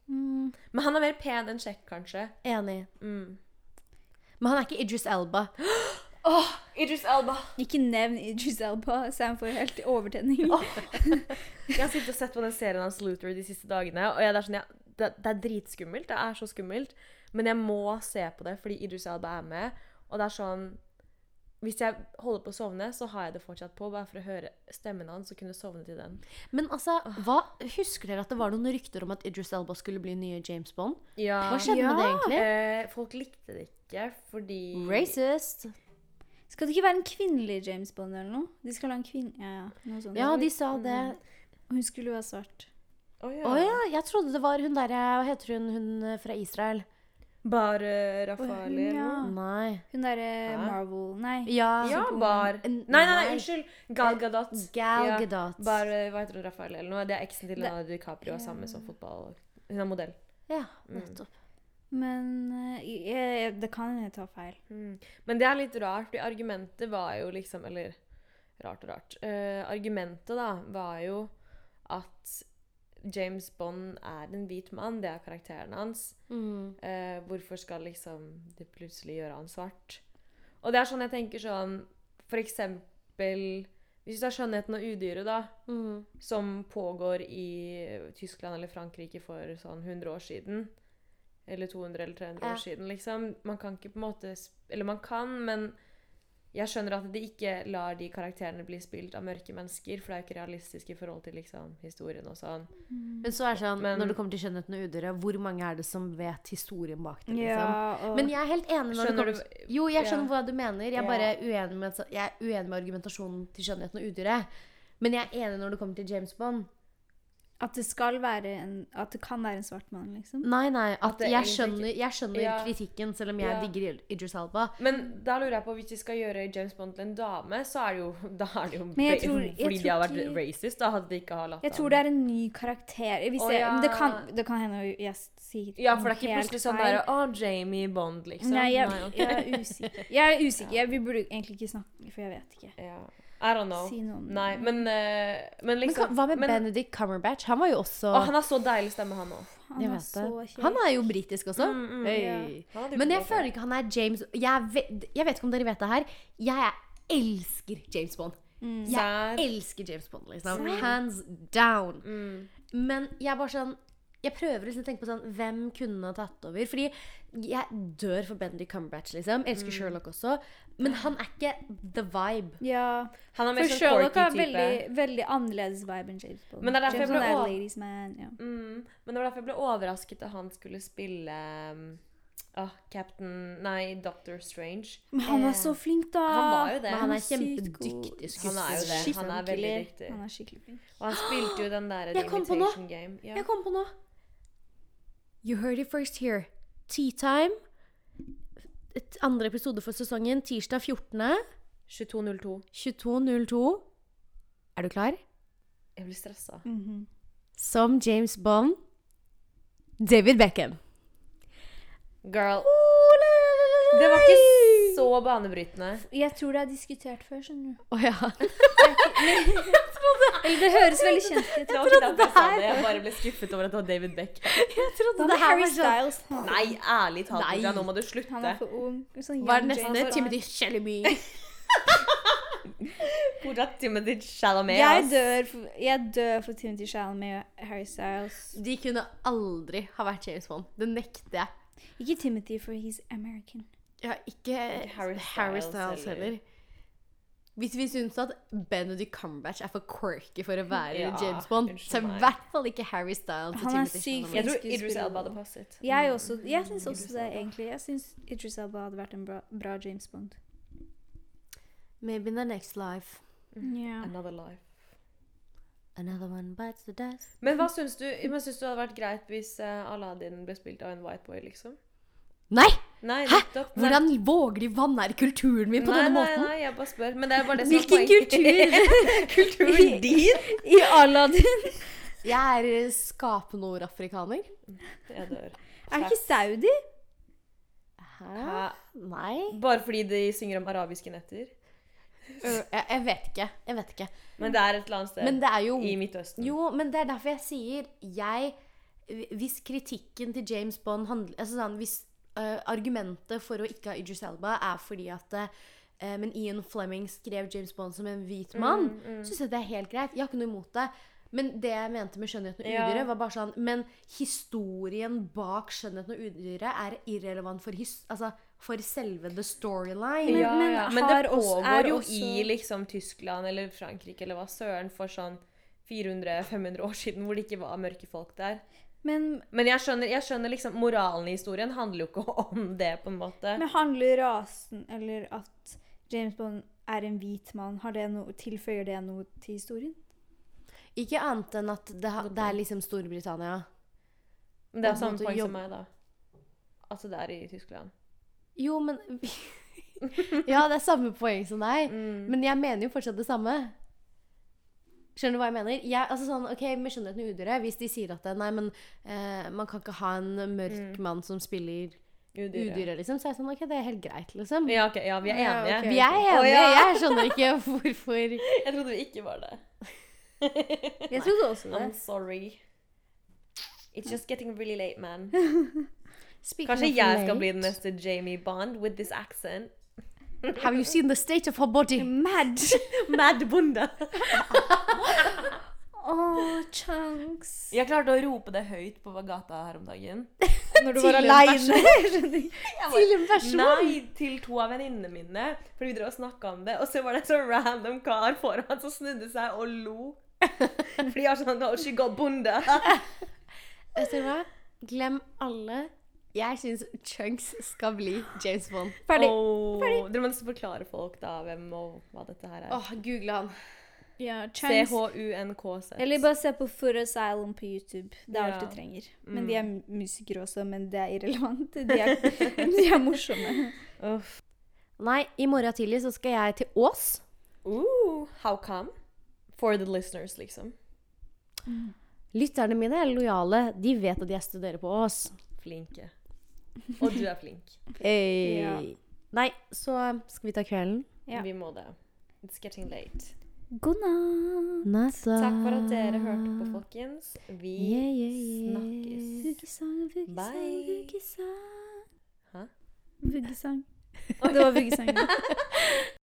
Mm. Men han er mer pen enn kjekk, kanskje. Enig. Mm. Men han er ikke Idris Elba. Oh, Idris Elba! Ikke nevn Idris Elba, så han får helt overtenning. Jeg har sittet og sett på den serien hans Luther de siste dagene, og jeg, det, er sånn, jeg, det, det er dritskummelt. Det er så skummelt. Men jeg må se på det fordi Idris Elba er med. Og det er sånn Hvis jeg holder på å sovne, så har jeg det fortsatt på, bare for å høre stemmen hans og kunne sovne til den. Men altså, hva, husker dere at det var noen rykter om at Idris Elba skulle bli nye James Bond? Ja. Hva skjedde med det egentlig? Eh, folk likte det ikke fordi Racist. Skal det ikke være en kvinnelig James Bond eller noe? De skal ha en kvinne... Ja, ja. Noe sånt. Ja, de sa det. Og hun skulle jo være svart. Å oh, ja, jeg trodde det var hun derre Hva heter hun, hun fra Israel? Bare Rafali eller Ja. noe? Nei. Hun derre Hæ? Marvel Nei. Ja. Ja. Bar. Nei, nei, nei, unnskyld. Gal Gadot. Gal Ja, Gadot. Bare, hva heter hun, Rafali eller noe? Det er eksen til Leonardo DiCaprio, er samme som fotball. Hun er modell. Ja, Mm. nettopp. Men eh, jeg, det kan hende jeg tar feil. Mm. Men det er litt rart, for argumentet var jo liksom Eller rart og rart. Uh, argumentet, da, var jo at James Bond er en hvit mann. Det er karakteren hans. Mm. Eh, hvorfor skal liksom det plutselig gjøre han svart? Og det er sånn jeg tenker sånn For eksempel Hvis det er 'Skjønnheten og udyret', da, Mm. som pågår i Tyskland eller Frankrike for sånn 100 år siden. Eller 200 eller 300 Ja. år siden, liksom. Man kan ikke på en måte Eller man kan, men jeg skjønner at de ikke lar de karakterene bli spilt av mørke mennesker, for det er jo ikke realistisk i forhold til liksom historien og sånn. Men så er det sånn, Men- når det kommer til skjønnheten og udyret, hvor mange er det som vet historien bak det? liksom? Ja, og Men jeg er helt enig når det du kommer Jo, jeg skjønner Ja. hva du mener. Jeg er bare uenig med, jeg er uenig med argumentasjonen til skjønnheten og udyret. Men jeg er enig når det kommer til James Bond. At det skal være en At det kan være en svart mann, liksom. Nei, nei. At, At jeg, skjønner, jeg skjønner Ja. kritikken, selv om jeg Ja. digger Idris Alba. Men da lurer jeg på, hvis vi skal gjøre James Bond til en dame, så er det jo, da er det jo jeg tror- jeg fordi tror de har vært ikke- racist. Da hadde de ikke ha latt Jeg tror det er en ny karakter. Hvis Å, jeg, ja. men det, kan, det kan hende jeg sier Ja, for det er ikke plutselig sånn der Å, Jamie Bond, liksom. Nei, jeg, ok. jeg er usikker. Jeg er usikker. Jeg, vi burde egentlig ikke snakke, for jeg vet ikke. Ja. I don't know. Si noe om. Nei, men, uh, men Men liksom hva- hva med men, Benedict Cumberbatch? han var jo også Å, han har så deilig stemme, han òg. Han. Han er jo britisk også. Mm, mm, Hey. ja. Men jeg føler ikke han er James Jeg vet, jeg vet ikke om dere vet det her. Jeg elsker James Bond. Jeg elsker James Bond, liksom. Hands down. Mm. Men jeg er bare sånn Jeg prøver liksom å tenke på sånn Hvem kunne ha tatt over? Fordi jeg dør for Bendy Cumberbatch, liksom. Elsker Sherlock også. Men han er ikke the vibe. Ja. Han er mer For sånn Sherlock har veldig, veldig annerledes vibe enn James Bond. Men det er derfor James jeg ble ladies man. Ja. Mm. Men det var derfor jeg ble overrasket da han skulle spille ah, Captain Nei, Doctor Strange. Men han Eh, var så flink, da! han var jo det. Men han er kjempedyktig skuespiller. Han er. Han veldig dyktig. Han er skikkelig flink. Og han spilte jo den der Jeg Game. Ja. Jeg kom på noe. You heard it first here. Tea Time. Et andre episode for sesongen. Tirsdag 14. 22.02. 22.02. Er du klar? Jeg blir stressa. Mhm. Som James Bond. David Beckham. Girl. Det var ikke så banebrytende. Jeg tror det er diskutert før, skjønner du. Oh, ja. Eller det høres veldig kjent ut. Jeg trodde det, derfor jeg. Jeg bare ble skuffet over at det var David Beck. Jeg trodde det med her Harry var sånn Styles? Nei, ærlig talt, Nei. Nå må du Han er slutte. for ung. Sånn Hva er det neste? Timothy Shelby. Pooja Timothy Chalamet. Jeg dør, for, jeg dør for Timothy Chalamet og Harry Styles. De kunne aldri ha vært James Bond. Det nekter jeg. Ikke Timothy, for he's American. Ja, ikke Harry Harry Styles Styles heller. Hvis vi syns at Benedict Cumberbatch er for quirky for å være Ja, James Bond, så er i hvert fall ikke Harry Styles Han er sykt Jeg tror Idris Elba hadde passet. Jeg, også, jeg syns Mm, også det, egentlig. Jeg syns Idris Elba hadde vært en bra, bra James Bond. Maybe in the next life. Yeah. Another life. Another one bites the dust. Men hva syns du Men syns du hadde vært greit hvis eh, Aladdin ble spilt av en white boy, liksom? Nei! Nei, Hæ? nettopp. Nei. Hvordan våger de vanære kulturen min på nei, denne måten? Nei, jeg bare spør. Men det er bare det som er Hvilken kultur? Kulturen din? I Aladdin! Jeg er eh. Jeg dør. Er det ikke Saudi? Hæ? Hæ? Nei? Bare fordi de synger om arabiske netter? Jeg, jeg vet ikke. Jeg vet ikke. Men det er et eller annet sted Men det jo i Midtøsten. Jo, men det er derfor jeg sier jeg Hvis kritikken til James Bond handler altså sånn, Hvis øh, argumentet for å ikke ha Idris Elba er fordi at uh, Men Ian Fleming skrev James Bond som en hvit mann, Mm, så syns jeg det er helt greit. Jeg har ikke noe imot det. Men det jeg mente med 'Skjønnheten og Ja. var bare sånn Men historien bak 'Skjønnheten og udyret' er irrelevant for, his, altså, for selve the storyline. Men- ja, men ja. men det pågår er jo også- i liksom Tyskland eller Frankrike eller hva søren for sånn 400-500 år siden hvor det ikke var mørke folk der. Men, Men jeg skjønner, jeg skjønner liksom moralen i historien handler jo ikke om det, på en måte. men handler rasen eller at James Bond er en hvit mann, har det noe, tilføyer det noe til historien? Ikke annet enn at det, ha- det er liksom Storbritannia. Men det er samme poeng som meg, da. Altså det er i Tyskland. Jo, men Ja, det er samme poeng som deg. Mm. Men jeg mener jo fortsatt det samme. Skjønner du hva jeg mener? Jeg, altså sånn, ok, Med skjønnheten udyret, hvis de sier at det, nei, men eh, man kan ikke ha en mørk mann som spiller Udyret. udyret, liksom, så er jeg sånn, ok, det er helt greit, liksom. Ja, ok, ja, vi er Ja, enige. Vi er enige. Oh, ja. Jeg skjønner ikke hvorfor Jeg trodde vi ikke var det. Jeg trodde også det. I'm sorry. It's just getting really late, man. Speaking Kanskje jeg skal late, bli den neste Jamie Bond with this accent. Have you seen the state of her body? Mad! Mad bonde. oh, chunks. Jeg klarte å rope det høyt på gata her om dagen. Når du Til var en aleine. Til en person! Nei, til to av venninnene mine. For vi drev og snakka om det. Og så var det en sånn random kar foran som snudde seg og lo. Fordi jeg har sånn oh, She got bonde. Vet du hva? Glem alle. Jeg syns Chunks skal bli James Bond. Ferdig. Åh, Dere må nesten forklare folk da hvem og hva dette her er. Åh, google han. Ja, chunks. C-H-U-N-K-Z. Eller bare se på Foot Asylum på YouTube. Det er alt du trenger. Men de er musikere også, men det er irrelevant. De er, de er morsomme. Uff. Nei, i morgen tidlig så skal jeg til Ås. Ooh, how come? For the listeners, liksom. Lytterne mine er lojale. De vet at jeg studerer på Ås. Flinke. Og du er flink. Hey. Ja. Nei, så skal vi ta kvelden. Ja. Vi må det. It's getting late. God natt. Takk for at dere hørte på, folkens. Vi Yeah, yeah, yeah. snakkes. Vuggesang, vuggesang, Bye. vuggesang. Hæ? Vuggesang. Det var vuggesangen.